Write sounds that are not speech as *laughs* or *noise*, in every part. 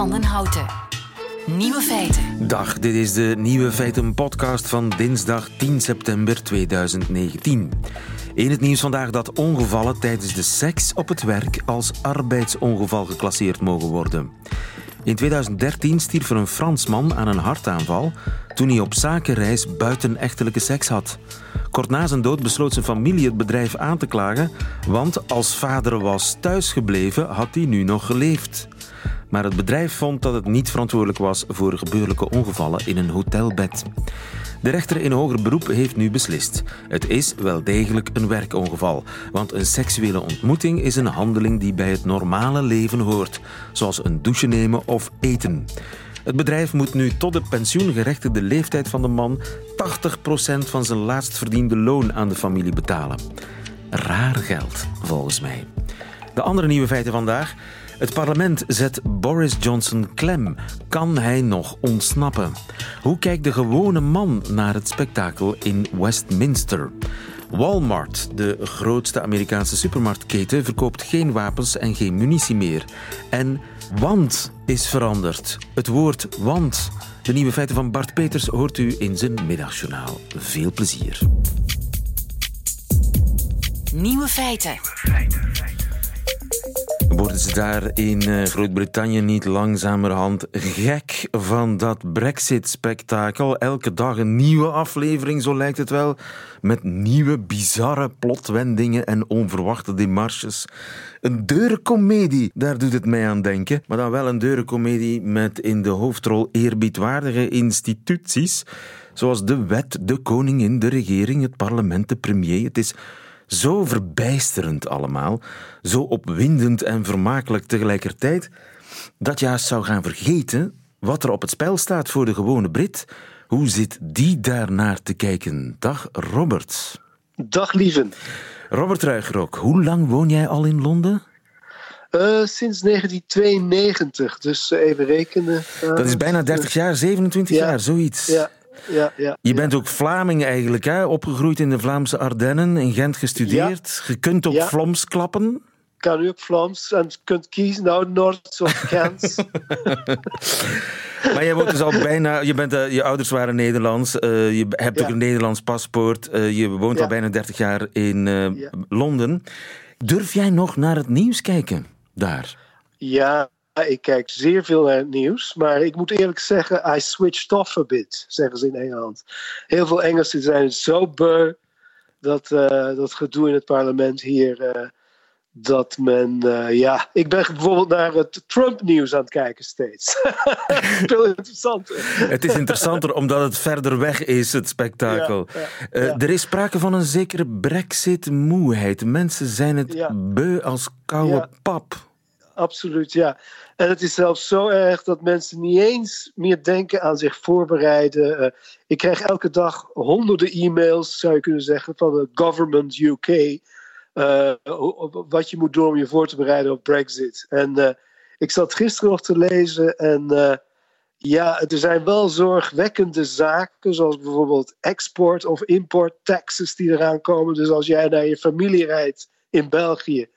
van den Houten. Nieuwe feiten. Dag, dit is de Nieuwe Feiten podcast van dinsdag 10 september 2019. In het nieuws vandaag dat ongevallen tijdens de seks op het werk als arbeidsongeval geclasseerd mogen worden. In 2013 stierf er een Fransman aan een hartaanval toen hij op zakenreis buitenechtelijke seks had. Kort na zijn dood besloot zijn familie het bedrijf aan te klagen, want als vader was thuisgebleven had hij nu nog geleefd. Maar het bedrijf vond dat het niet verantwoordelijk was voor gebeurlijke ongevallen in een hotelbed. De rechter in hoger beroep heeft nu beslist. Het is wel degelijk een werkongeval, want een seksuele ontmoeting is een handeling die bij het normale leven hoort, zoals een douche nemen of eten. Het bedrijf moet nu tot de pensioengerechtigde leeftijd van de man 80% van zijn laatst verdiende loon aan de familie betalen. Raar geld, volgens mij. De andere nieuwe feiten vandaag. Het parlement zet Boris Johnson klem. Kan hij nog ontsnappen? Hoe kijkt de gewone man naar het spektakel in Westminster? Walmart, de grootste Amerikaanse supermarktketen, verkoopt geen wapens en geen munitie meer. En want is veranderd. Het woord want. De nieuwe feiten van Bart Peters hoort u in zijn middagjournaal. Veel plezier. Nieuwe feiten. Worden ze daar in eh, Groot-Brittannië niet langzamerhand gek van dat Brexit-spektakel? Elke dag een nieuwe aflevering, zo lijkt het wel. Met nieuwe, bizarre plotwendingen en onverwachte demarches. Een deurencomedie, daar doet het mij aan denken. Maar dan wel een deurencomedie met in de hoofdrol eerbiedwaardige instituties. Zoals de wet, de koningin, de regering, het parlement, de premier. Het is zo verbijsterend allemaal, zo opwindend en vermakelijk tegelijkertijd, dat je juist zou gaan vergeten wat er op het spel staat voor de gewone Brit. Hoe zit die daarnaar te kijken? Dag Robert. Dag lieven. Robert Ruigrok, hoe lang woon jij al in Londen? Uh, sinds 1992, dus even rekenen. Uh, dat is bijna 30 jaar, 27 ja, jaar, zoiets. Ja, ja, ja, je bent ook Vlaming eigenlijk, hè? opgegroeid in de Vlaamse Ardennen, in Gent gestudeerd. Je kunt ook Vlaams klappen. Kan u ook Vlaams en kunt kiezen, nou Noord of Gent. *laughs* *laughs* maar je woont dus al bijna, je, bent, uh, je ouders waren Nederlands, uh, je hebt ook een Nederlands paspoort, uh, je woont al bijna 30 jaar in Londen. Durf jij nog naar het nieuws kijken daar? Ja, ik kijk zeer veel naar het nieuws, maar ik moet eerlijk zeggen, I switched off a bit, zeggen ze in Engeland. Heel veel Engelsen zijn zo beu dat, uh, dat gedoe in het parlement hier, uh, dat men, uh, ja, ik ben bijvoorbeeld naar het Trump-nieuws aan het kijken steeds. *laughs* veel interessanter. Het is interessanter omdat het verder weg is, het spektakel. Ja, ja, ja. Er is sprake van een zekere brexit-moeheid. Mensen zijn het beu als koude pap absoluut, ja. En het is zelfs zo erg dat mensen niet eens meer denken aan zich voorbereiden. Uh, ik krijg elke dag honderden e-mails, zou je kunnen zeggen, van de Government UK. Uh, wat je moet doen om je voor te bereiden op Brexit. En uh, ik zat gisteren nog te lezen en ja, er zijn wel zorgwekkende zaken, zoals bijvoorbeeld export of import taxes die eraan komen. Dus als jij naar je familie rijdt in België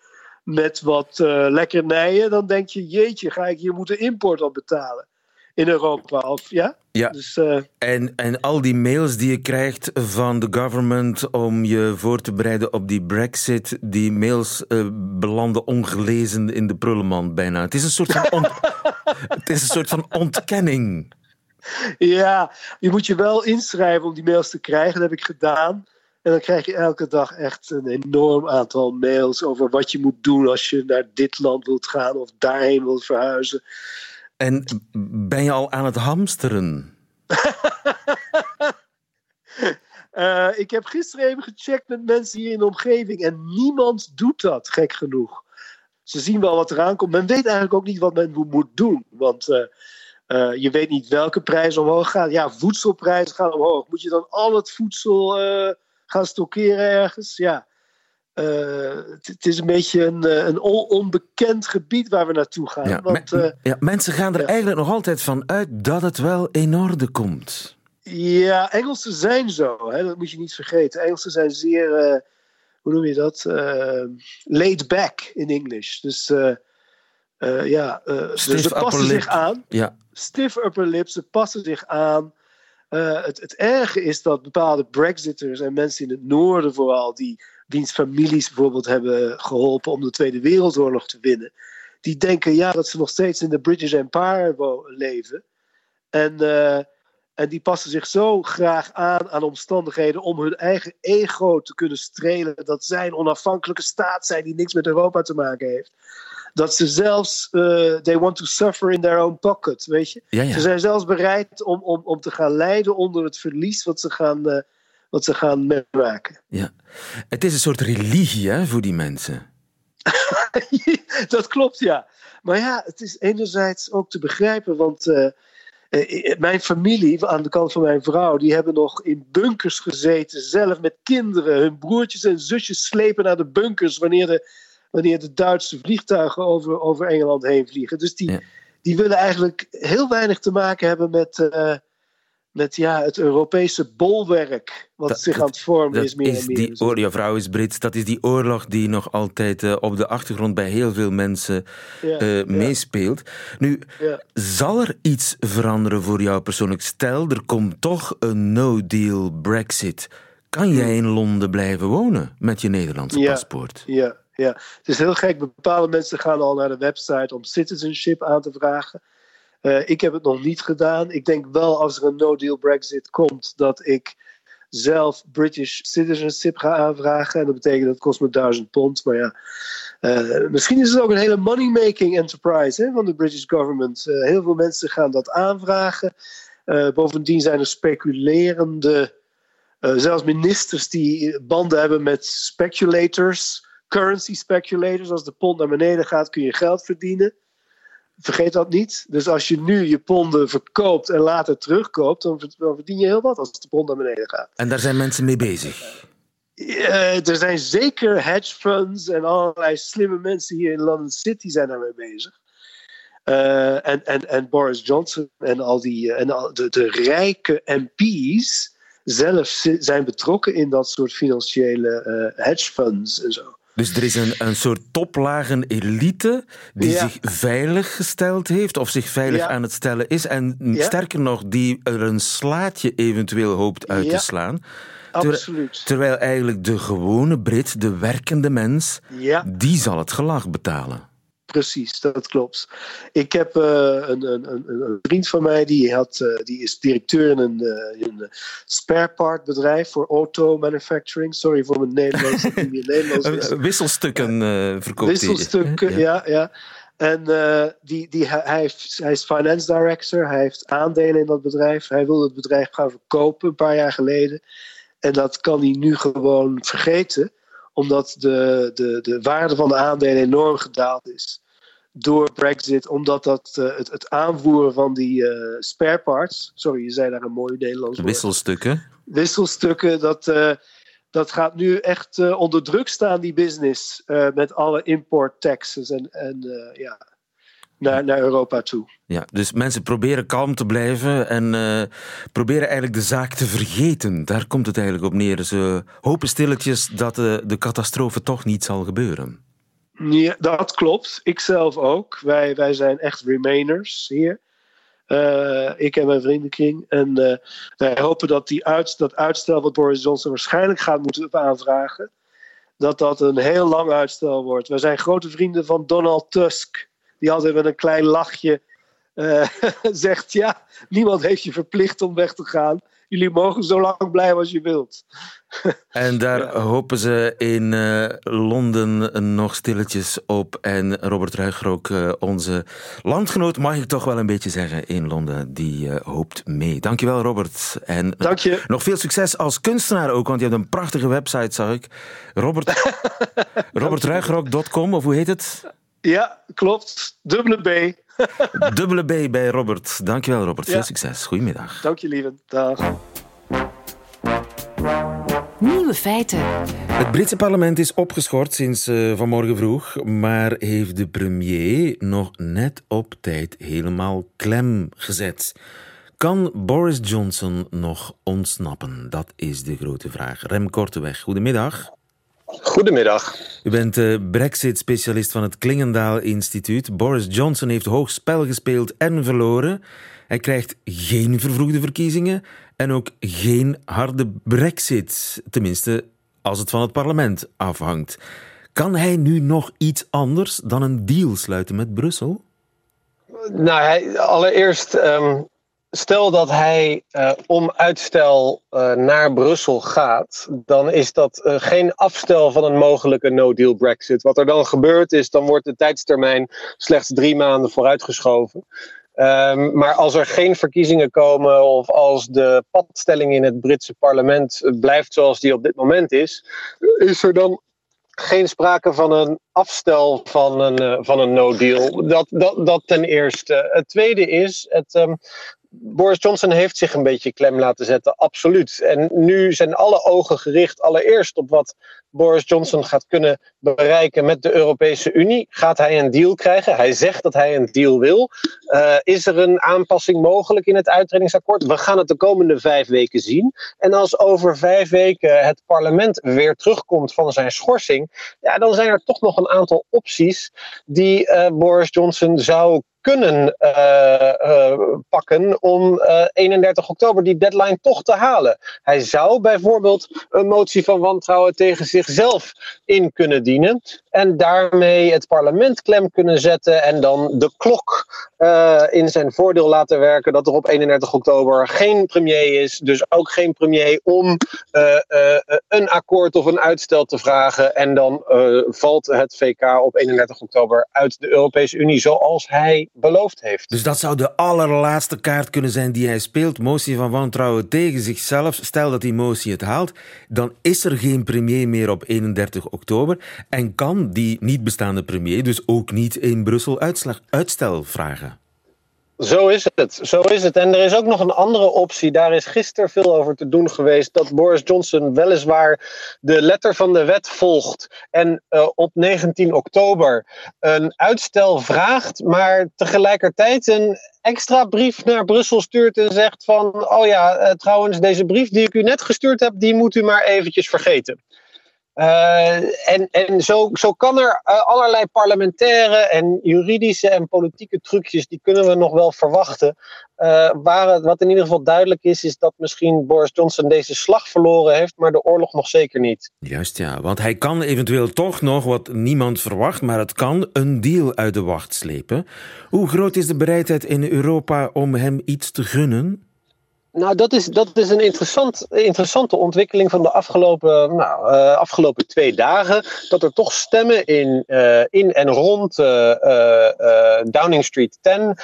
met wat uh, lekkernijen, dan denk je, jeetje, ga ik hier moeten import op betalen in Europa? Of, ja? Ja, dus, uh, en, en al die mails die je krijgt van de government om je voor te bereiden op die brexit, die mails uh, belanden ongelezen in de prullenmand bijna. Het is een soort van, ont *laughs* het is een soort van ontkenning. Ja, je moet je wel inschrijven om die mails te krijgen. Dat heb ik gedaan. En dan krijg je elke dag echt een enorm aantal mails over wat je moet doen als je naar dit land wilt gaan of daarheen wilt verhuizen. En ben je al aan het hamsteren? uh, *laughs* ik heb gisteren even gecheckt met mensen hier in de omgeving en niemand doet dat, gek genoeg. Ze zien wel wat eraan komt. Men weet eigenlijk ook niet wat men moet doen. Want uh, uh, je weet niet welke prijzen omhoog gaan. Ja, voedselprijzen gaan omhoog. Moet je dan al het voedsel gaan stockeren ergens. Ja, uh, het is een beetje een, eh, een onbekend gebied waar we naartoe gaan. Ja, want, uh, ja, mensen gaan er ja. eigenlijk nog altijd van uit dat het wel in orde komt. Ja, Engelsen zijn zo. Hè? Dat moet je niet vergeten. Engelsen zijn zeer, hoe noem je dat? laid back in English. Dus eh, ja, uh, ze passen zich aan. Ja. Stiff upper lip, ze passen zich aan. Uh, het, het erge is dat bepaalde Brexiters en mensen in het noorden vooral, die wiens families bijvoorbeeld hebben geholpen om de Tweede Wereldoorlog te winnen, die denken ja dat ze nog steeds in de British Empire leven. En, uh, en die passen zich zo graag aan aan omstandigheden om hun eigen ego te kunnen strelen. Dat zij een onafhankelijke staat zijn die niks met Europa te maken heeft dat ze zelfs, uh, they want to suffer in their own pocket, weet je. Ja, ja. Ze zijn zelfs bereid om, om, om te gaan lijden onder het verlies wat ze gaan, uh, wat ze gaan meemaken. *laughs* Ja, het is een soort religie hè, voor die mensen. dat klopt, ja. Maar ja, het is enerzijds ook te begrijpen, want uh, mijn familie, aan de kant van mijn vrouw, die hebben nog in bunkers gezeten, zelf met kinderen. Hun broertjes en zusjes slepen naar de bunkers wanneer de wanneer de Duitse vliegtuigen over, over Engeland heen vliegen. Dus die, Ja. die willen eigenlijk heel weinig te maken hebben met, eh, met ja, het Europese bolwerk. Wat Dat- zich aan het vormen Dat is meer is en meer. die jouw vrouw is Brits, dat is die oorlog die nog altijd eh, op de achtergrond bij heel veel mensen ja, eh, ja, meespeelt. Nu, zal er iets veranderen voor jou persoonlijk? Stel, er komt toch een no-deal Brexit. Kan jij in Londen blijven wonen met je Nederlandse Ja. paspoort? Ja, ja, het is heel gek. Bepaalde mensen gaan al naar de website om citizenship aan te vragen. Eh, ik heb het nog niet gedaan. Ik denk wel als er een no-deal Brexit komt, dat ik zelf British citizenship ga aanvragen. En dat betekent dat kost me 1000 pond. Maar ja, eh, misschien is het ook een hele money-making enterprise hè, van de British government. Eh, heel veel mensen gaan dat aanvragen. Bovendien zijn er speculerende, zelfs ministers die banden hebben met speculators, currency speculators. Als de pond naar beneden gaat, kun je geld verdienen. Vergeet dat niet. Dus als je nu je ponden verkoopt en later terugkoopt, dan verd- dan verdien je heel wat als de pond naar beneden gaat. En daar zijn mensen mee bezig. Eh, er zijn zeker hedge funds en allerlei slimme mensen hier in London City zijn daarmee bezig. Eh, en, en, en Boris Johnson en al die eh, en al de, de rijke MP's zelf zi- zijn betrokken in dat soort financiële hedge funds en zo. Dus er is een, een soort toplagen elite die Ja. zich veilig gesteld heeft of zich veilig Ja. aan het stellen is. En Ja. sterker nog, die er een slaatje eventueel hoopt uit te slaan. Terwijl- Absoluut. Terwijl eigenlijk de gewone Brit, de werkende mens, die zal het gelag betalen. Precies, dat klopt. Ik heb eh, een, een, een, een vriend van mij, die, had, eh, die is directeur in een, in een spare part bedrijf voor auto manufacturing. Sorry voor mijn Nederlands, Nederlands *laughs* Wisselstukken verkoopt hij. Wisselstukken, Ja. ja, ja. En die, die, hij, hij heeft, hij is finance director, hij heeft aandelen in dat bedrijf. Hij wilde het bedrijf gaan verkopen een paar jaar geleden. En dat kan hij nu gewoon vergeten, omdat de, de, de waarde van de aandelen enorm gedaald is. Door Brexit, omdat dat, eh, het, het aanvoeren van die eh, spare parts. Sorry, je zei daar een mooi Nederlands woord Wisselstukken. wisselstukken, dat, eh, dat gaat nu echt onder druk staan, die business. met alle import taxes en, en ja, naar, naar Europa toe. Ja, dus mensen proberen kalm te blijven en proberen eigenlijk de zaak te vergeten. Daar komt het eigenlijk op neer. Ze hopen stilletjes dat de catastrofe toch niet zal gebeuren. Ja, dat klopt. Ik zelf ook. Wij, wij zijn echt remainers hier. Eh, ik en mijn vriendenkring. En eh, wij hopen dat die uit, dat uitstel wat Boris Johnson waarschijnlijk gaat moeten aanvragen, dat dat een heel lang uitstel wordt. Wij zijn grote vrienden van Donald Tusk, die altijd met een klein lachje eh, *laughs* zegt: Ja, niemand heeft je verplicht om weg te gaan. Jullie mogen zo lang blijven als je wilt. En daar Ja. hopen ze in eh, Londen nog stilletjes op. En Robert Ruigrok, eh, onze landgenoot, mag ik toch wel een beetje zeggen, in Londen, die eh, hoopt mee. Dankjewel, Robert. En Dank je. nog veel succes als kunstenaar ook, want je hebt een prachtige website, zag ik. Robert, *laughs* robertruigrok.com, of hoe heet het? Ja, klopt. Dubbele B. Dubbele B bij Robert. Dankjewel, Robert. Veel succes. Goedemiddag. Dank je, lieve. Dag. Nieuwe feiten. Het Britse parlement is opgeschort sinds eh, vanmorgen vroeg, maar heeft de premier nog net op tijd helemaal klem gezet. Kan Boris Johnson nog ontsnappen? Dat is de grote vraag. Rem Korteweg, goedemiddag. Goedemiddag. U bent uh, Brexit-specialist van het Klingendaal Instituut. Boris Johnson heeft hoog spel gespeeld en verloren. Hij krijgt geen vervroegde verkiezingen en ook geen harde Brexit. Tenminste, als het van het parlement afhangt. Kan hij nu nog iets anders dan een deal sluiten met Brussel? Nou, hij, allereerst ehm, stel dat hij uh, om uitstel uh, naar Brussel gaat, dan is dat uh, geen afstel van een mogelijke no-deal Brexit. Wat er dan gebeurt is, dan wordt de tijdstermijn slechts drie maanden vooruitgeschoven. Um, maar als er geen verkiezingen komen of als de padstelling in het Britse parlement blijft zoals die op dit moment is, is er dan geen sprake van een afstel van een, van een no-deal. Dat, dat, dat ten eerste. Het tweede is, het, um, Boris Johnson heeft zich een beetje klem laten zetten, absoluut. En nu zijn alle ogen gericht allereerst op wat Boris Johnson gaat kunnen bereiken met de Europese Unie. Gaat hij een deal krijgen? Hij zegt dat hij een deal wil. Uh, is er een aanpassing mogelijk in het uitredingsakkoord? We gaan het de komende vijf weken zien. En als over vijf weken het parlement weer terugkomt van zijn schorsing, ja, dan zijn er toch nog een aantal opties die uh, Boris Johnson zou kunnen uh, uh, pakken om uh, 31 oktober die deadline toch te halen. Hij zou bijvoorbeeld een motie van wantrouwen tegen zichzelf in kunnen dienen en daarmee het parlement klem kunnen zetten en dan de klok in zijn voordeel laten werken dat er op 31 oktober geen premier is, dus ook geen premier om een akkoord of een uitstel te vragen en dan valt het VK op 31 oktober uit de Europese Unie zoals hij beloofd heeft. Dus dat zou de allerlaatste kaart kunnen zijn die hij speelt. Motie van wantrouwen tegen zichzelf. Stel dat die motie het haalt, dan is er geen premier meer op 31 oktober. En kan die niet bestaande premier dus ook niet in Brussel uitstel vragen. Zo is het, zo is het. En er is ook nog een andere optie. Daar is gisteren veel over te doen geweest. Dat Boris Johnson weliswaar de letter van de wet volgt. En uh, op 19 oktober een uitstel vraagt. Maar tegelijkertijd een extra brief naar Brussel stuurt. En zegt van: Oh ja, uh, trouwens, deze brief die ik u net gestuurd heb. Die moet u maar eventjes vergeten. Uh, en en zo, zo kan er uh, allerlei parlementaire en juridische en politieke trucjes, die kunnen we nog wel verwachten. Uh, waar, wat in ieder geval duidelijk is, is dat misschien Boris Johnson deze slag verloren heeft, maar de oorlog nog zeker niet. Juist ja, want hij kan eventueel toch nog, wat niemand verwacht, maar het kan, een deal uit de wacht slepen. Hoe groot is de bereidheid in Europa om hem iets te gunnen? Nou, dat is, dat is een interessant, interessante ontwikkeling van de afgelopen, nou, uh, afgelopen twee dagen. Dat er toch stemmen in, uh, in en rond uh, Downing Street 10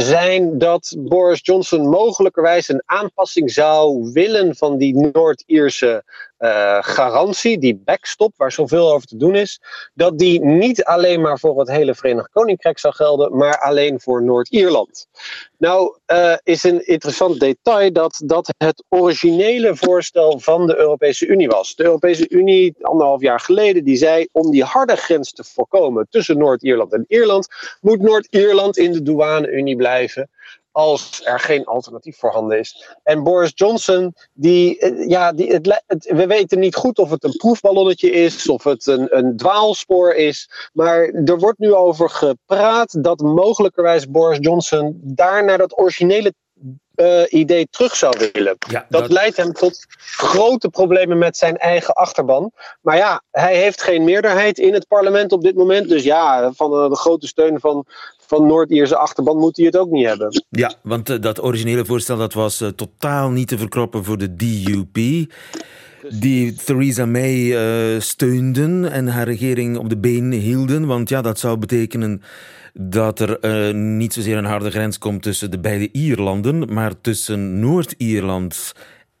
zijn dat Boris Johnson mogelijkerwijs een aanpassing zou willen van die Noord-Ierse uh, garantie, die backstop, waar zoveel over te doen is, dat die niet alleen maar voor het hele Verenigd Koninkrijk zou gelden, maar alleen voor Noord-Ierland. Nou, uh, is een interessant detail dat dat het originele voorstel van de Europese Unie was. De Europese Unie, anderhalf jaar geleden, die zei om die harde grens te voorkomen tussen Noord-Ierland en Ierland, moet Noord-Ierland in de douane-Unie blijven als er geen alternatief voorhanden is. En Boris Johnson, die, ja, die, het, het, we weten niet goed of het een proefballonnetje is, of het een, een dwaalspoor is. Maar er wordt nu over gepraat dat mogelijkerwijs Boris Johnson daar naar dat originele uh, idee terug zou willen. Ja, dat, dat, leidt hem tot grote problemen met zijn eigen achterban. Maar ja, hij heeft geen meerderheid in het parlement op dit moment. Dus ja, van uh, de grote steun van, van Noord-Ierse achterban moet hij het ook niet hebben. Ja, want uh, dat originele voorstel dat was totaal niet te verkroppen voor de DUP die Theresa May uh, steunden en haar regering op de been hielden. Want ja, dat zou betekenen dat er niet zozeer een harde grens komt tussen de beide Ierlanden, maar tussen Noord-Ierland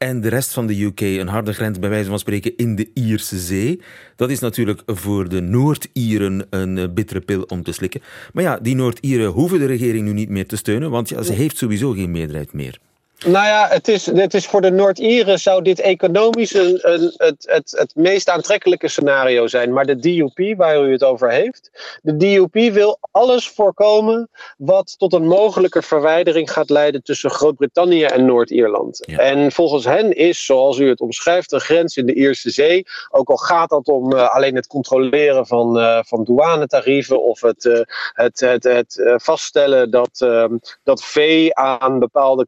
en de rest van de UK een harde grens bij wijze van spreken in de Ierse Zee. Dat is natuurlijk voor de Noord-Ieren een uh, bittere pil om te slikken. Maar ja, die Noord-Ieren hoeven de regering nu niet meer te steunen, want ja, ze heeft sowieso geen meerderheid meer. Nou ja, het is, het is voor de Noord-Ieren zou dit economisch een, een, het, het, het meest aantrekkelijke scenario zijn. Maar de DUP, waar u het over heeft, de DUP wil alles voorkomen wat tot een mogelijke verwijdering gaat leiden tussen Groot-Brittannië en Noord-Ierland. En volgens hen is, zoals u het omschrijft, een grens in de Ierse Zee, ook al gaat dat om uh, alleen het controleren van, uh, van douanetarieven of het, uh, het, het, het vaststellen dat, ehm, dat vee aan bepaalde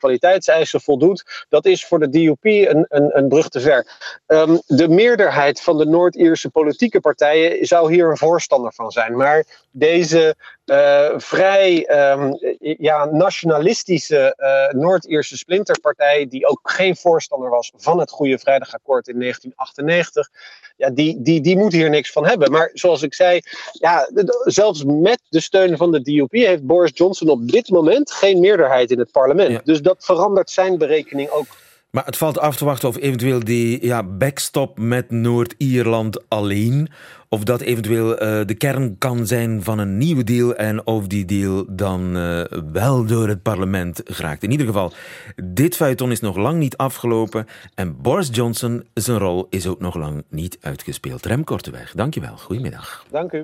voldoet, dat is voor de DUP een, een, een brug te ver. Um, de meerderheid van de Noord-Ierse politieke partijen zou hier een voorstander van zijn. Maar deze uh, vrij um, ja, nationalistische uh, Noord-Ierse splinterpartij, die ook geen voorstander was van het Goede Vrijdagakkoord in 1998, ja, die, die, die moet hier niks van hebben. Maar zoals ik zei, ja, zelfs met de steun van de DUP heeft Boris Johnson op dit moment geen meerderheid in het parlement. Ja. Dus dat verandert zijn berekening ook. Maar het valt af te wachten of eventueel die ja, backstop met Noord-Ierland alleen, of dat eventueel uh, de kern kan zijn van een nieuwe deal en of die deal dan uh, wel door het parlement geraakt. In ieder geval, dit feuilleton is nog lang niet afgelopen en Boris Johnson, zijn rol is ook nog lang niet uitgespeeld. Rem Korteweg, dankjewel. Goedemiddag. Dank u.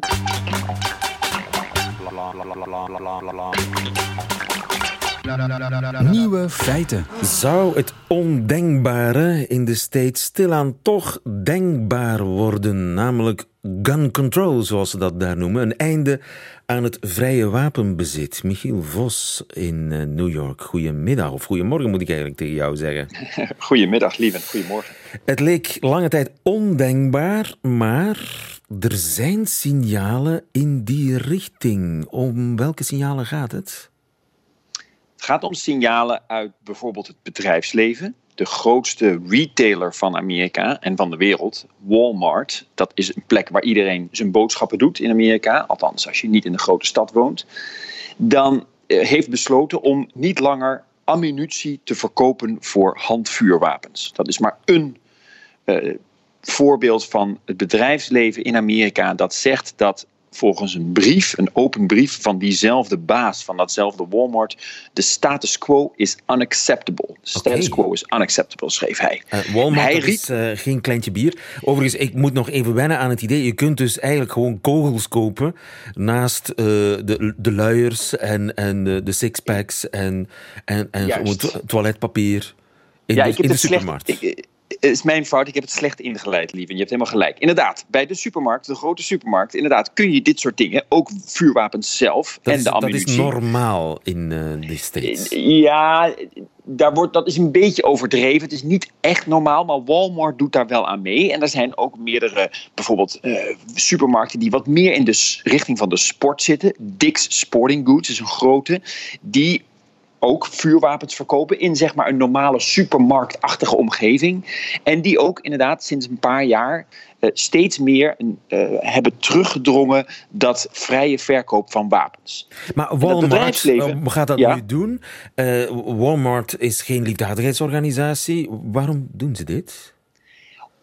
Nieuwe feiten. Zou het ondenkbare in de States stilaan toch denkbaar worden? Namelijk gun control, zoals ze dat daar noemen. Een einde aan het vrije wapenbezit. Michiel Vos in eh, New York. Goedemiddag, of goedemorgen moet ik eigenlijk tegen jou zeggen. *laughs* Goedemiddag, lieve. Goedemorgen. Het leek lange tijd ondenkbaar, maar er zijn signalen in die richting. Om welke signalen gaat het? Het gaat om signalen uit bijvoorbeeld het bedrijfsleven. De grootste retailer van Amerika en van de wereld, Walmart. Dat is een plek waar iedereen zijn boodschappen doet in Amerika. Althans, als je niet in de grote stad woont. Dan eh, heeft besloten om niet langer ammunitie te verkopen voor handvuurwapens. Dat is maar een uh, voorbeeld van het bedrijfsleven in Amerika dat zegt dat volgens een brief, een open brief van diezelfde baas van datzelfde Walmart. De status quo is unacceptable. De status quo is unacceptable, schreef hij. Uh, Walmart hij riep... is uh, geen kleintje bier. Overigens, ik moet nog even wennen aan het idee. Je kunt dus eigenlijk gewoon kogels kopen naast uh, de, de luiers en, en de, sixpacks en, en, en toiletpapier in ja, de, in de het slecht- supermarkt. ik- is mijn fout, ik heb het slecht ingeleid, lieve. Je hebt helemaal gelijk. Inderdaad, bij de supermarkt, de grote supermarkt, inderdaad, kun je dit soort dingen, ook vuurwapens zelf dat, en is, de dat ammunitie. is normaal in uh, de States. Ja, daar wordt, dat is een beetje overdreven. Het is niet echt normaal, maar Walmart doet daar wel aan mee. En er zijn ook meerdere, bijvoorbeeld uh, supermarkten die wat meer in de richting van de sport zitten. Dick's Sporting Goods is een grote, die ook vuurwapens verkopen in zeg maar een normale supermarktachtige omgeving. En die ook inderdaad sinds een paar jaar uh, steeds meer uh, hebben teruggedrongen dat vrije verkoop van wapens. Maar het Walmart bedrijfsleven- uh, gaat dat Ja. nu doen. Walmart is geen liefdadigheidsorganisatie. Waarom doen ze dit?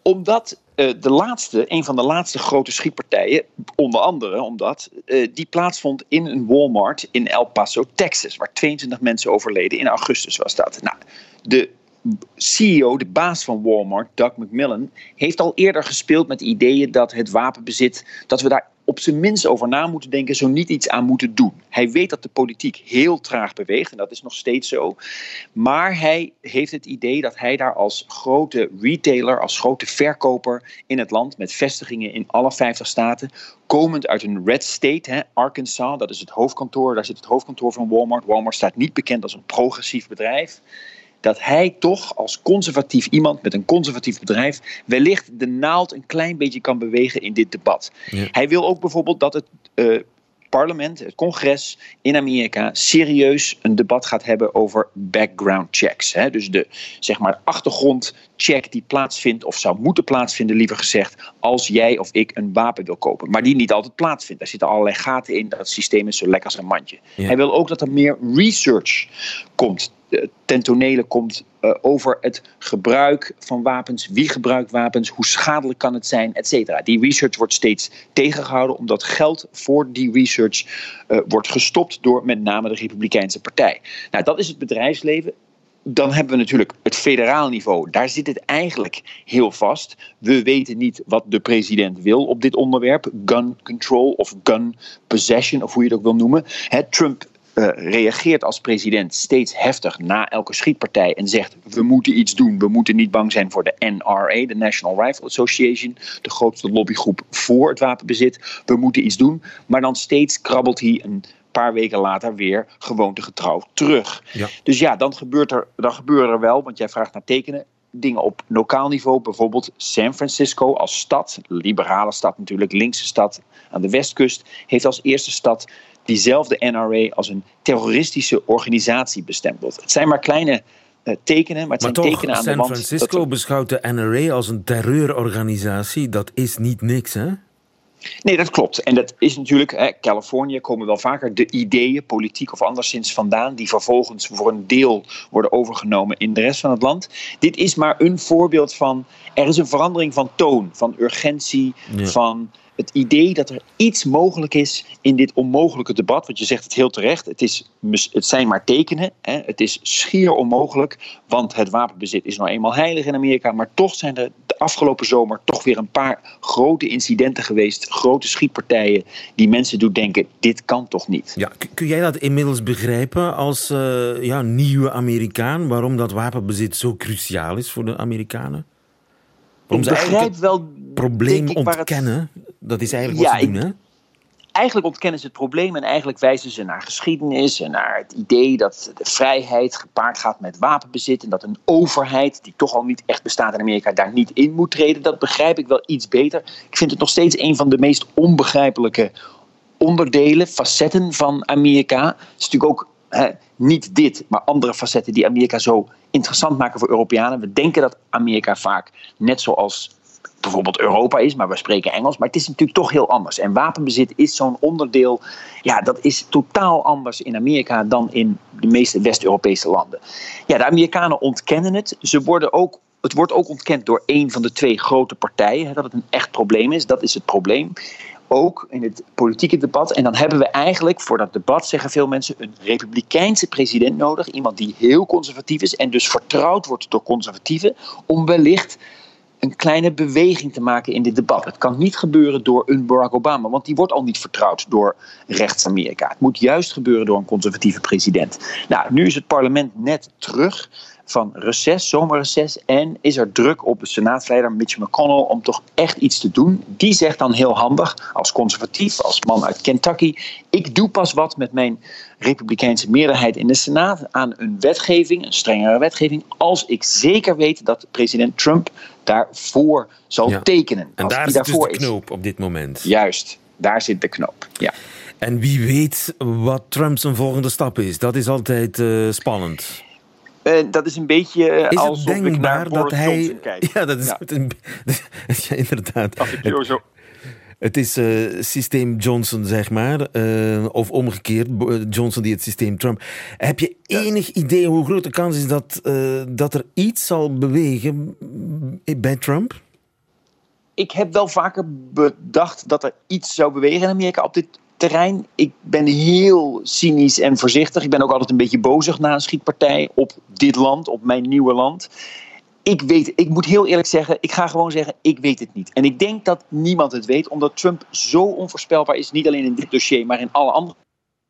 Omdat uh, de laatste, een van de laatste grote schietpartijen, onder andere omdat uh, die plaatsvond in een Walmart in El Paso, Texas, waar 22 mensen overleden in augustus was dat. Nou, de CEO, de baas van Walmart, Doug McMillan, heeft al eerder gespeeld met ideeën dat het wapenbezit, dat we daar op zijn minst over na moeten denken, zo niet iets aan moeten doen. Hij weet dat de politiek heel traag beweegt en dat is nog steeds zo. Maar hij heeft het idee dat hij daar als grote retailer, als grote verkoper in het land, met vestigingen in alle 50 staten, komend uit een red state, hè, Arkansas, dat is het hoofdkantoor, daar zit het hoofdkantoor van Walmart. Walmart staat niet bekend als een progressief bedrijf dat hij toch als conservatief iemand met een conservatief bedrijf wellicht de naald een klein beetje kan bewegen in dit debat. Ja. Hij wil ook bijvoorbeeld dat het uh, parlement, het congres in Amerika serieus een debat gaat hebben over background checks. Hè? Dus de zeg maar achtergrondcheck die plaatsvindt of zou moeten plaatsvinden, liever gezegd, als jij of ik een wapen wil kopen. Maar die niet altijd plaatsvindt. Daar zitten allerlei gaten in. Dat systeem is zo lekker als een mandje. Ja. Hij wil ook dat er meer research komt ten tonele komt uh, over het gebruik van wapens, wie gebruikt wapens, hoe schadelijk kan het zijn, et cetera. Die research wordt steeds tegengehouden omdat geld voor die research uh, wordt gestopt door met name de Republikeinse Partij. Nou, dat is het bedrijfsleven. dan hebben we natuurlijk het federaal niveau. Daar zit het eigenlijk heel vast. We weten niet wat de president wil op dit onderwerp. Gun control of gun possession, of hoe je het ook wil noemen. Trump uh, reageert als president steeds heftig na elke schietpartij en zegt: We moeten iets doen. We moeten niet bang zijn voor de NRA, de National Rifle Association, de grootste lobbygroep voor het wapenbezit. We moeten iets doen. Maar dan steeds krabbelt hij een paar weken later weer gewoontegetrouw terug. Ja. Dus ja, dan, gebeurt er, dan gebeuren er wel, want jij vraagt naar tekenen, dingen op lokaal niveau. Bijvoorbeeld San Francisco als stad, liberale stad natuurlijk, linkse stad aan de westkust, heeft als eerste stad diezelfde NRA als een terroristische organisatie bestempeld. Het zijn maar kleine uh, tekenen, maar het zijn tekenen aan San de wand. San Francisco beschouwt de NRA als een terreurorganisatie. Dat is niet niks, hè? Nee, dat klopt. En dat is natuurlijk, hè, Californië komen wel vaker de ideeën, politiek of anderszins vandaan, die vervolgens voor een deel worden overgenomen in de rest van het land. Dit is maar een voorbeeld van, er is een verandering van toon, van urgentie, van het idee dat er iets mogelijk is in dit onmogelijke debat. Want je zegt het heel terecht, het, is, het zijn maar tekenen. Hè, het is schier onmogelijk, want het wapenbezit is nou eenmaal heilig in Amerika. Maar toch zijn er de afgelopen zomer toch weer een paar grote incidenten geweest. Grote schietpartijen die mensen doen denken, dit kan toch niet. Ja, kun jij dat inmiddels begrijpen als uh, ja, nieuwe Amerikaan? Waarom dat wapenbezit zo cruciaal is voor de Amerikanen? Waarom ik begrijp wel... probleem ontkennen, dat is eigenlijk wat ze doen, hè? eigenlijk ontkennen ze het probleem en eigenlijk wijzen ze naar geschiedenis en naar het idee dat de vrijheid gepaard gaat met wapenbezit en dat een overheid, die toch al niet echt bestaat in Amerika, daar niet in moet treden. Dat begrijp ik wel iets beter. Ik vind het nog steeds een van de meest onbegrijpelijke onderdelen, facetten van Amerika. Het is natuurlijk ook hè, niet dit, maar andere facetten die Amerika zo interessant maken voor Europeanen. We denken dat Amerika vaak, net zoals bijvoorbeeld Europa is, maar we spreken Engels. Maar het is natuurlijk toch heel anders. En wapenbezit is zo'n onderdeel, ja, dat is totaal anders in Amerika dan in de meeste West-Europese landen. Ja, de Amerikanen ontkennen het. Ze worden ook het wordt ook ontkend door een van de twee grote partijen dat het een echt probleem is. Dat is het probleem. Ook in het politieke debat. En dan hebben we eigenlijk voor dat debat, zeggen veel mensen, een republikeinse president nodig. Iemand die heel conservatief is en dus vertrouwd wordt door conservatieven. Om wellicht een kleine beweging te maken in dit debat. Het kan niet gebeuren door een Barack Obama, want die wordt al niet vertrouwd door rechts-Amerika. Het moet juist gebeuren door een conservatieve president. Nou, nu is het parlement net terug van reces, zomerreces. En is er druk op de senaatleider Mitch McConnell om toch echt iets te doen. Die zegt dan heel handig, als conservatief, als man uit Kentucky. Ik doe pas wat met mijn republikeinse meerderheid in de Senaat aan een wetgeving, een strengere wetgeving, als ik zeker weet dat president Trump daarvoor zal tekenen. En daar zit dus de knoop op dit moment. Juist, daar zit de knoop. Ja. En wie weet wat Trump zijn volgende stap is. Dat is altijd uh, spannend. Uh, dat is een beetje uh, is alsof ik naar dat hij. Kijk. Ja, dat is Ja. Een, *laughs* ja, inderdaad. Als ik zo, zo Het is eh, systeem Johnson, zeg maar. eh, of omgekeerd, Johnson die het systeem Trump. Heb je enig idee hoe groot de kans is dat, eh, dat er iets zal bewegen bij Trump? ik heb wel vaker bedacht dat er iets zou bewegen in Amerika op dit terrein. Ik ben heel cynisch en voorzichtig. Ik ben ook altijd een beetje bozig na een schietpartij op dit land, op mijn nieuwe land. Ik weet, ik moet heel eerlijk zeggen, ik ga gewoon zeggen, ik weet het niet. En ik denk dat niemand het weet, omdat Trump zo onvoorspelbaar is, niet alleen in dit dossier, maar in alle andere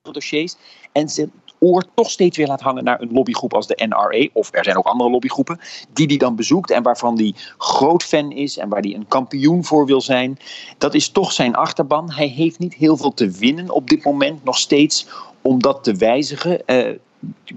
dossiers. En zijn oor toch steeds weer laat hangen naar een lobbygroep als de NRA, of er zijn ook andere lobbygroepen, die hij dan bezoekt en waarvan hij groot fan is en waar hij een kampioen voor wil zijn. Dat is toch zijn achterban. Hij heeft niet heel veel te winnen op dit moment, nog steeds om dat te wijzigen. Eh,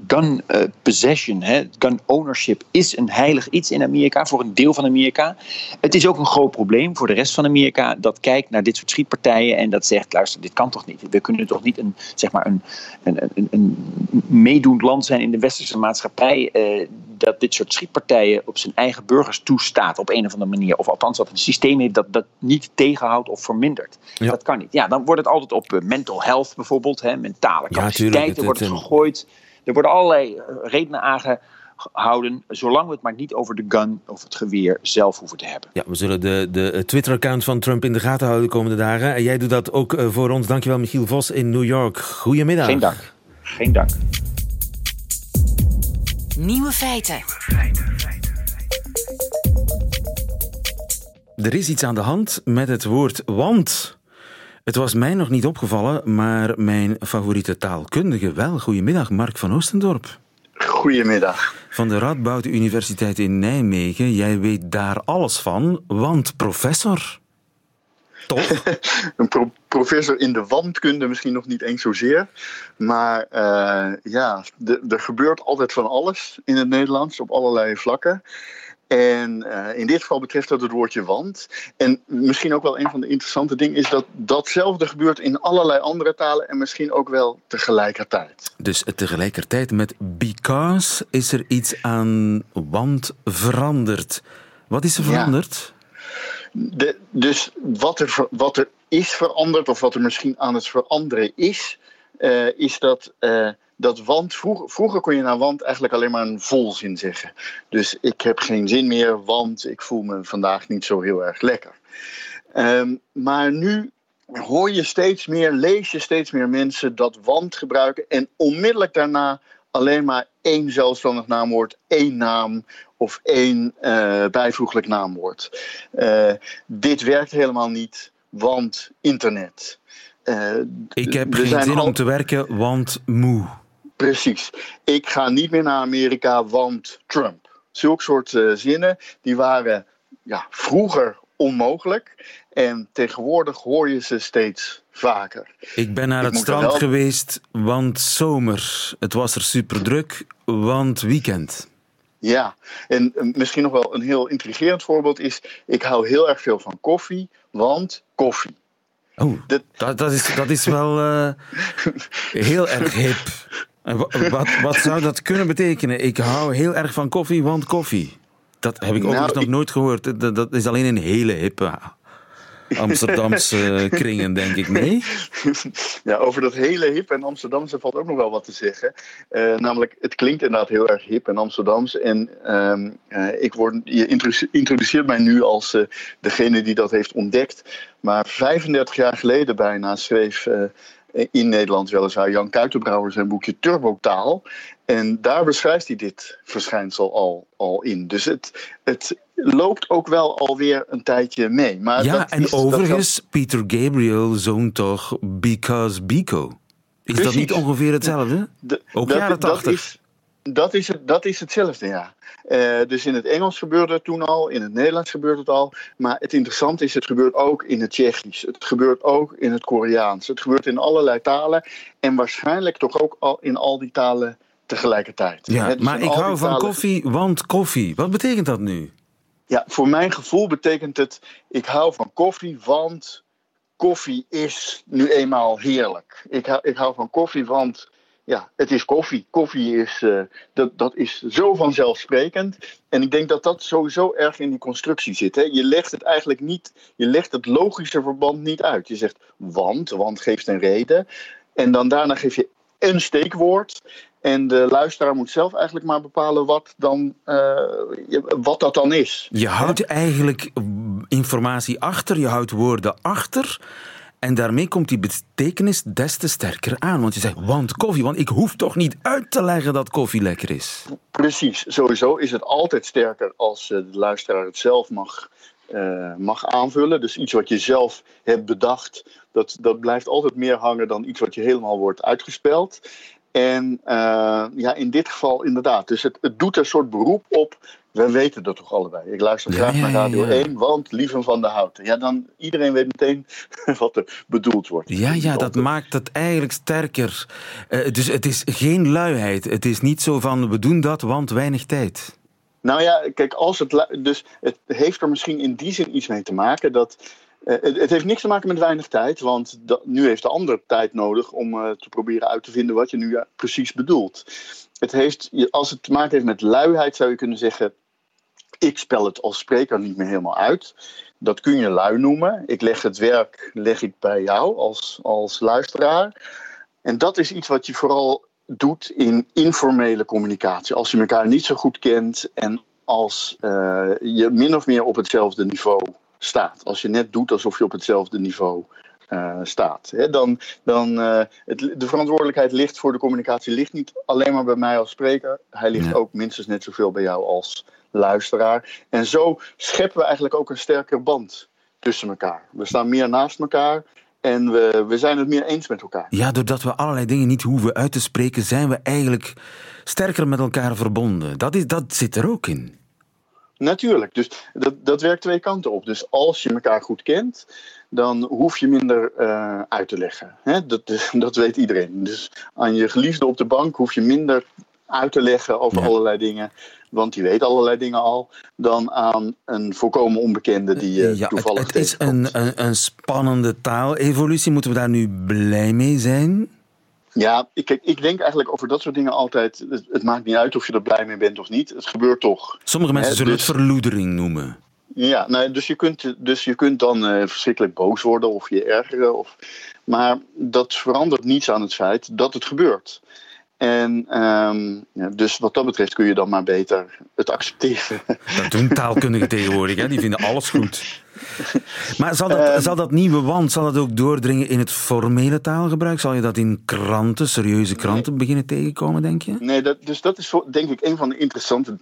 gun eh, possession, hè, gun ownership, is een heilig iets in Amerika, voor een deel van Amerika. Het is ook een groot probleem voor de rest van Amerika, dat kijkt naar dit soort schietpartijen en dat zegt, luister, dit kan toch niet? We kunnen toch niet een, zeg maar een, een, een, een meedoend land zijn in de westerse maatschappij, eh, dat dit soort schietpartijen op zijn eigen burgers toestaat op een of andere manier. Of althans dat een systeem heeft dat dat niet tegenhoudt of vermindert. Ja. Dat kan niet. Ja, dan wordt het altijd op eh, mental health bijvoorbeeld, hè, mentale Ja, capaciteiten het- wordt het- gegooid. Er worden allerlei eh, redenen aangehouden, zolang we het maar niet over de gun of het geweer zelf hoeven te hebben. Ja, we zullen de, de Twitter-account van Trump in de gaten houden de komende dagen. En jij doet dat ook eh, voor ons. Dankjewel, Michiel Vos in New York. Goedemiddag. Geen dank. Geen dank. Nieuwe feiten. Er is iets aan de hand met het woord want. Het was mij nog niet opgevallen, maar mijn favoriete taalkundige wel. Goedemiddag, Mark van Oostendorp. Goedemiddag. Van de Radboud Universiteit in Nijmegen. Jij weet daar alles van, want professor. Toch? *laughs* een professor in de wandkunde misschien nog niet eens zozeer. Maar uh, ja, er gebeurt altijd van alles in het Nederlands op allerlei vlakken. En uh, in dit geval betreft dat het woordje wand. En misschien ook wel een van de interessante dingen is dat datzelfde gebeurt in allerlei andere talen en misschien ook wel tegelijkertijd. Dus tegelijkertijd met because is er iets aan want veranderd. Wat is er veranderd? De, dus wat er, wat er is veranderd, of wat er misschien aan het veranderen is, uh, is dat. Uh, dat want, vroeger, vroeger kon je naar want eigenlijk alleen maar een volzin zeggen. Dus ik heb geen zin meer, want ik voel me vandaag niet zo heel erg lekker. Um, maar nu hoor je steeds meer, lees je steeds meer mensen dat want gebruiken en onmiddellijk daarna alleen maar één zelfstandig naamwoord, één naam of één uh, bijvoeglijk naamwoord. Uh, dit werkt helemaal niet, want internet. Uh, ik heb geen zin al... om te werken, want moe. Precies. Ik ga niet meer naar Amerika, want Trump. Zulke soort uh, zinnen, die waren ja, vroeger onmogelijk. En tegenwoordig hoor je ze steeds vaker. Ik ben naar het strand geweest, want zomer. Het was er super druk, want weekend. Ja, en misschien nog wel een heel intrigerend voorbeeld is: ik hou heel erg veel van koffie, want koffie. Oh, dat, dat, is, dat is wel uh, *laughs* heel erg hip. Wat, wat zou dat kunnen betekenen? Ik hou heel erg van koffie, want koffie. Dat heb ik ook nou, nog nooit gehoord. Dat, dat, is alleen een hele hippe Amsterdamse *laughs* kringen, denk ik. Nee? Ja, over dat hele hip en Amsterdamse valt ook nog wel wat te zeggen. Uh, namelijk, het klinkt inderdaad heel erg hip en Amsterdams. En uh, uh, ik word, je introduceert mij nu als eh, degene die dat heeft ontdekt. Maar 35 jaar geleden bijna schreef in Nederland weliswaar Jan Kuitenbrouwer zijn boekje Turbotaal. En daar beschrijft hij dit verschijnsel al, al in. Dus het, het loopt ook wel alweer een tijdje mee. Maar ja, en overigens, dat... Peter Gabriel zong toch Because Biko. Is Precies. dat niet ongeveer hetzelfde? De, ook dat, jaren tachtig? Dat is, dat is, het, dat is hetzelfde, ja. Uh, dus in het Engels gebeurde het toen al, in het Nederlands gebeurt het al. Maar het interessante is, het gebeurt ook in het Tsjechisch. Het gebeurt ook in het Koreaans. Het gebeurt in allerlei talen. En waarschijnlijk toch ook al in al die talen tegelijkertijd. Ja, dus maar ik hou van talen... koffie, want koffie. Wat betekent dat nu? Ja, voor mijn gevoel betekent het, ik hou van koffie, want koffie is nu eenmaal heerlijk. Ik hou, ik hou van koffie, want ja, het is koffie. Koffie is, uh, dat, dat is zo vanzelfsprekend. En ik denk dat dat sowieso erg in die constructie zit. Hè. Je legt het eigenlijk niet, je legt het logische verband niet uit. Je zegt want, want geeft een reden. En dan daarna geef je een steekwoord. En de luisteraar moet zelf eigenlijk maar bepalen wat, dan, uh, wat dat dan is. Je houdt eigenlijk informatie achter, je houdt woorden achter. En daarmee komt die betekenis des te sterker aan. Want je zegt, want koffie, want ik hoef toch niet uit te leggen dat koffie lekker is. Precies, sowieso is het altijd sterker als de luisteraar het zelf mag, uh, mag aanvullen. Dus iets wat je zelf hebt bedacht, dat, dat blijft altijd meer hangen dan iets wat je helemaal wordt uitgespeld. En uh, ja, in dit geval inderdaad. Dus het, het doet een soort beroep op we weten dat toch allebei. Ik luister graag ja, naar Radio ja, ja. 1, want Lieven van de Houten. Ja, dan iedereen weet meteen *laughs* wat er bedoeld wordt. Ja, ja, dat maakt het eigenlijk sterker. Uh, dus het is geen luiheid. Het is niet zo van we doen dat, want weinig tijd. Nou ja, kijk, als het. Dus het heeft er misschien in die zin iets mee te maken dat. Uh, het, heeft niks te maken met weinig tijd, want nu heeft de ander tijd nodig om uh, te proberen uit te vinden wat je nu precies bedoelt. Het heeft, als het te maken heeft met luiheid, zou je kunnen zeggen: ik spel het als spreker niet meer helemaal uit. Dat kun je lui noemen. Ik leg het werk leg ik bij jou als, als luisteraar. En dat is iets wat je vooral doet in informele communicatie. Als je elkaar niet zo goed kent en als je min of meer op hetzelfde niveau staat. Als je net doet alsof je op hetzelfde niveau eh, staat. Hè, dan, dan, uh, het, de verantwoordelijkheid ligt voor de communicatie ligt niet alleen maar bij mij als spreker. Hij ligt ook minstens net zoveel bij jou als luisteraar. En zo scheppen we eigenlijk ook een sterker band tussen elkaar. We staan meer naast elkaar. En we, we zijn het meer eens met elkaar. Ja, doordat we allerlei dingen niet hoeven uit te spreken, zijn we eigenlijk sterker met elkaar verbonden. Dat, is, dat zit er ook in. Natuurlijk, dus dat, dat werkt twee kanten op. Dus als je elkaar goed kent, dan hoef je minder uh, uit te leggen. Hè? Dat, *laughs* dat weet iedereen. Dus aan je geliefde op de bank hoef je minder uit te leggen over allerlei dingen. Want die weet allerlei dingen al. Dan aan een volkomen onbekende die je ja, toevallig Het, het is een, een, een spannende taalevolutie. Moeten we daar nu blij mee zijn? Ja, ik, ik denk eigenlijk over dat soort dingen altijd. Het, maakt niet uit of je er blij mee bent of niet. Het gebeurt toch. Sommige mensen zullen het dus- verloedering noemen. Ja, nou, dus, je kunt, dus je kunt dan uh, verschrikkelijk boos worden of je ergeren. Of, maar dat verandert niets aan het feit dat het gebeurt. En um, ja, dus wat dat betreft kun je dan maar beter het accepteren. Dat doen taalkundigen *laughs* tegenwoordig, hè? die vinden alles goed. Maar zal dat, ehm, zal dat nieuwe wand zal dat ook doordringen in het formele taalgebruik? Zal je dat in kranten, serieuze kranten, beginnen tegenkomen, denk je? Nee, dat, dus dat is denk ik een van de interessante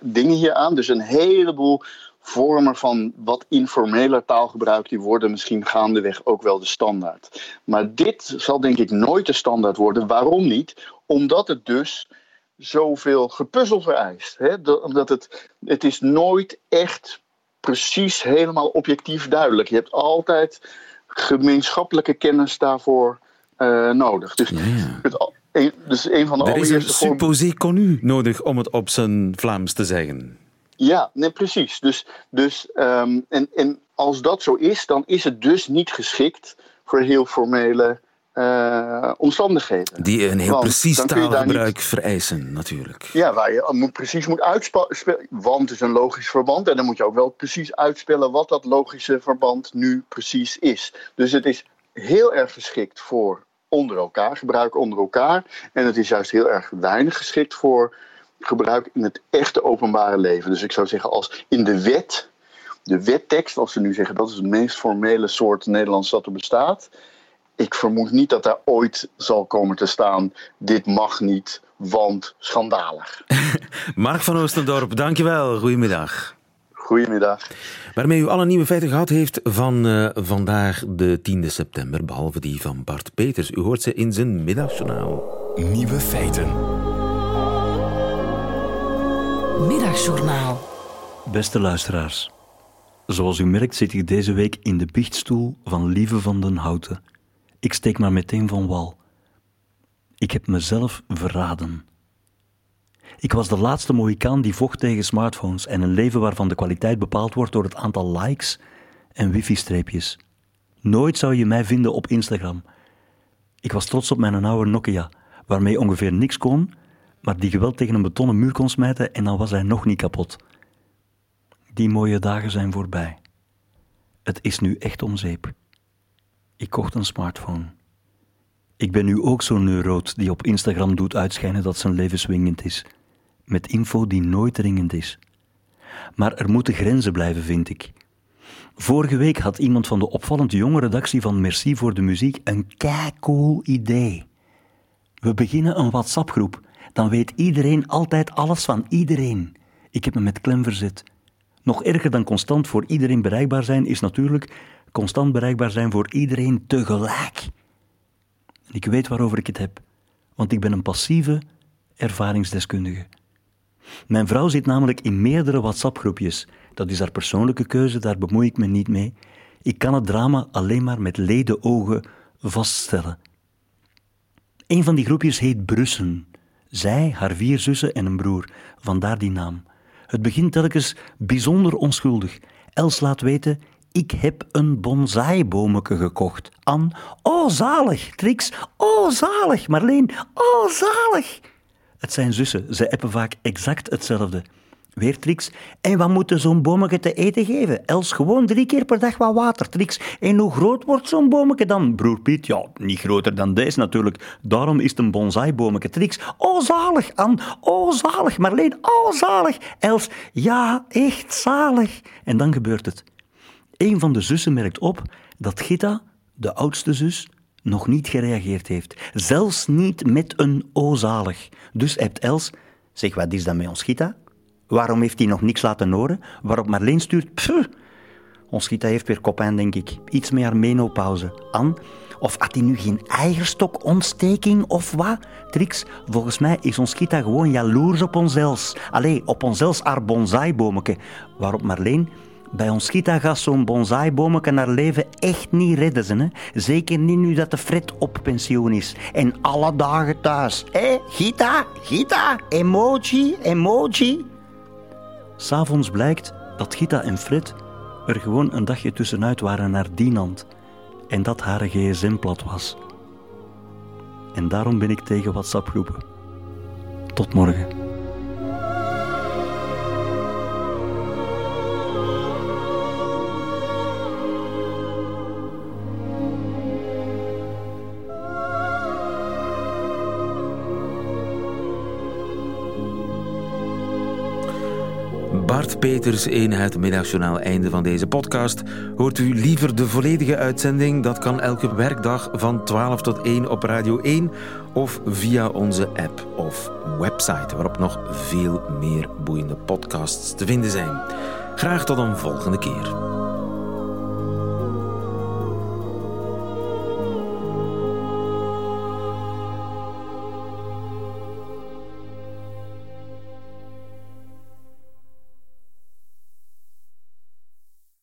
dingen hier aan. Dus een heleboel vormen van wat informeler taalgebruik, die worden misschien gaandeweg ook wel de standaard. Maar dit zal denk ik nooit de standaard worden. Waarom niet? Omdat het dus zoveel gepuzzel vereist. Hè? Omdat het, het is nooit echt precies helemaal objectief duidelijk. Je hebt altijd gemeenschappelijke kennis daarvoor uh, nodig. Dus, ja, ja. Het, een, dus een van de er is een supposé connu nodig om het op zijn Vlaams te zeggen. Ja, nee, precies. Dus, dus, um, en, en als dat zo is, dan is het dus niet geschikt voor heel formele uh, omstandigheden. Die een heel Want precies taalgebruik niet... vereisen, natuurlijk. Ja, waar je moet, precies moet uitspelen. Want is een logisch verband. En dan moet je ook wel precies uitspellen wat dat logische verband nu precies is. Dus het is heel erg geschikt voor onder elkaar, gebruik onder elkaar. En het is juist heel erg weinig geschikt voor gebruik in het echte openbare leven. Dus ik zou zeggen, als in de wet, de wettekst, als ze nu zeggen dat is het meest formele soort Nederlands dat er bestaat. Ik vermoed niet dat daar ooit zal komen te staan: dit mag niet, want schandalig. *laughs* Mark van Oostendorp, dankjewel. Goedemiddag. Goedemiddag. Waarmee u alle nieuwe feiten gehad heeft van uh, vandaag, de 10e september, behalve die van Bart Peters. U hoort ze in zijn middagjournaal. Nieuwe feiten. Middagjournaal. Beste luisteraars, zoals u merkt zit ik deze week in de biechtstoel van Lieve van den Houten. Ik steek maar meteen van wal. Ik heb mezelf verraden. Ik was de laatste Mohikaan die vocht tegen smartphones en een leven waarvan de kwaliteit bepaald wordt door het aantal likes en wifi-streepjes. Nooit zou je mij vinden op Instagram. Ik was trots op mijn oude Nokia, waarmee ongeveer niks kon, maar die geweld tegen een betonnen muur kon smijten en dan was hij nog niet kapot. Die mooie dagen zijn voorbij. Het is nu echt om zeep. Ik kocht een smartphone. Ik ben nu ook zo'n neuroot die op Instagram doet uitschijnen dat zijn leven swingend is, met info die nooit dringend is. Maar er moeten grenzen blijven, vind ik. Vorige week had iemand van de opvallend jonge redactie van Merci voor de Muziek een cool idee. We beginnen een WhatsApp-groep dan weet iedereen altijd alles van iedereen. Ik heb me met klem verzet. Nog erger dan constant voor iedereen bereikbaar zijn is natuurlijk constant bereikbaar zijn voor iedereen tegelijk. Ik weet waarover ik het heb, want ik ben een passieve ervaringsdeskundige. Mijn vrouw zit namelijk in meerdere WhatsApp-groepjes. Dat is haar persoonlijke keuze, daar bemoei ik me niet mee. Ik kan het drama alleen maar met leden ogen vaststellen. Een van die groepjes heet Brussen. Zij, haar vier zussen en een broer, vandaar die naam. Het begint telkens bijzonder onschuldig. Els laat weten, ik heb een bonsaiboomeke gekocht. Anne, oh zalig. Trix, oh zalig. Marleen, oh zalig. Het zijn zussen, ze appen vaak exact hetzelfde. Weer Trix. En wat moet zo'n boometje te eten geven? Els, gewoon drie keer per dag wat water, Trix. En hoe groot wordt zo'n boometje dan? Broer Piet, ja, niet groter dan deze natuurlijk. Daarom is het een bonsaiboometje, Trix. Oh, zalig, Anne. Oh, zalig, Marleen. Oh, zalig. Els, ja, echt zalig. En dan gebeurt het. Een van de zussen merkt op dat Gita, de oudste zus, nog niet gereageerd heeft. Zelfs niet met een o-zalig. Dus hebt Els, zeg wat is dat met ons Gita? Waarom heeft hij nog niks laten horen? Waarop Marleen stuurt, pff, ons Gita heeft weer kopijn, denk ik. Iets meer menopauze. An, of had hij nu geen eierstokontsteking of wat? Trix, volgens mij is ons Gita gewoon jaloers op ons Els. Allee, op ons Els haar bonsaiboomeke. Waarop Marleen, bij ons Gita gaat zo'n bonsaiboomeke naar leven echt niet redden. Ze, hè? Zeker niet nu dat de Fred op pensioen is. En alle dagen thuis. Hé, Gita, Gita, emoji, emoji. S'avonds blijkt dat Gita en Fred er gewoon een dagje tussenuit waren naar Dinant en dat haar gsm plat was. En daarom ben ik tegen WhatsApp groepen. Tot morgen. Peters, eenheid middagjournaal, einde van deze podcast. Hoort u liever de volledige uitzending? Dat kan elke werkdag van 12 tot 1 op Radio 1 of via onze app of website, waarop nog veel meer boeiende podcasts te vinden zijn. Graag tot een volgende keer.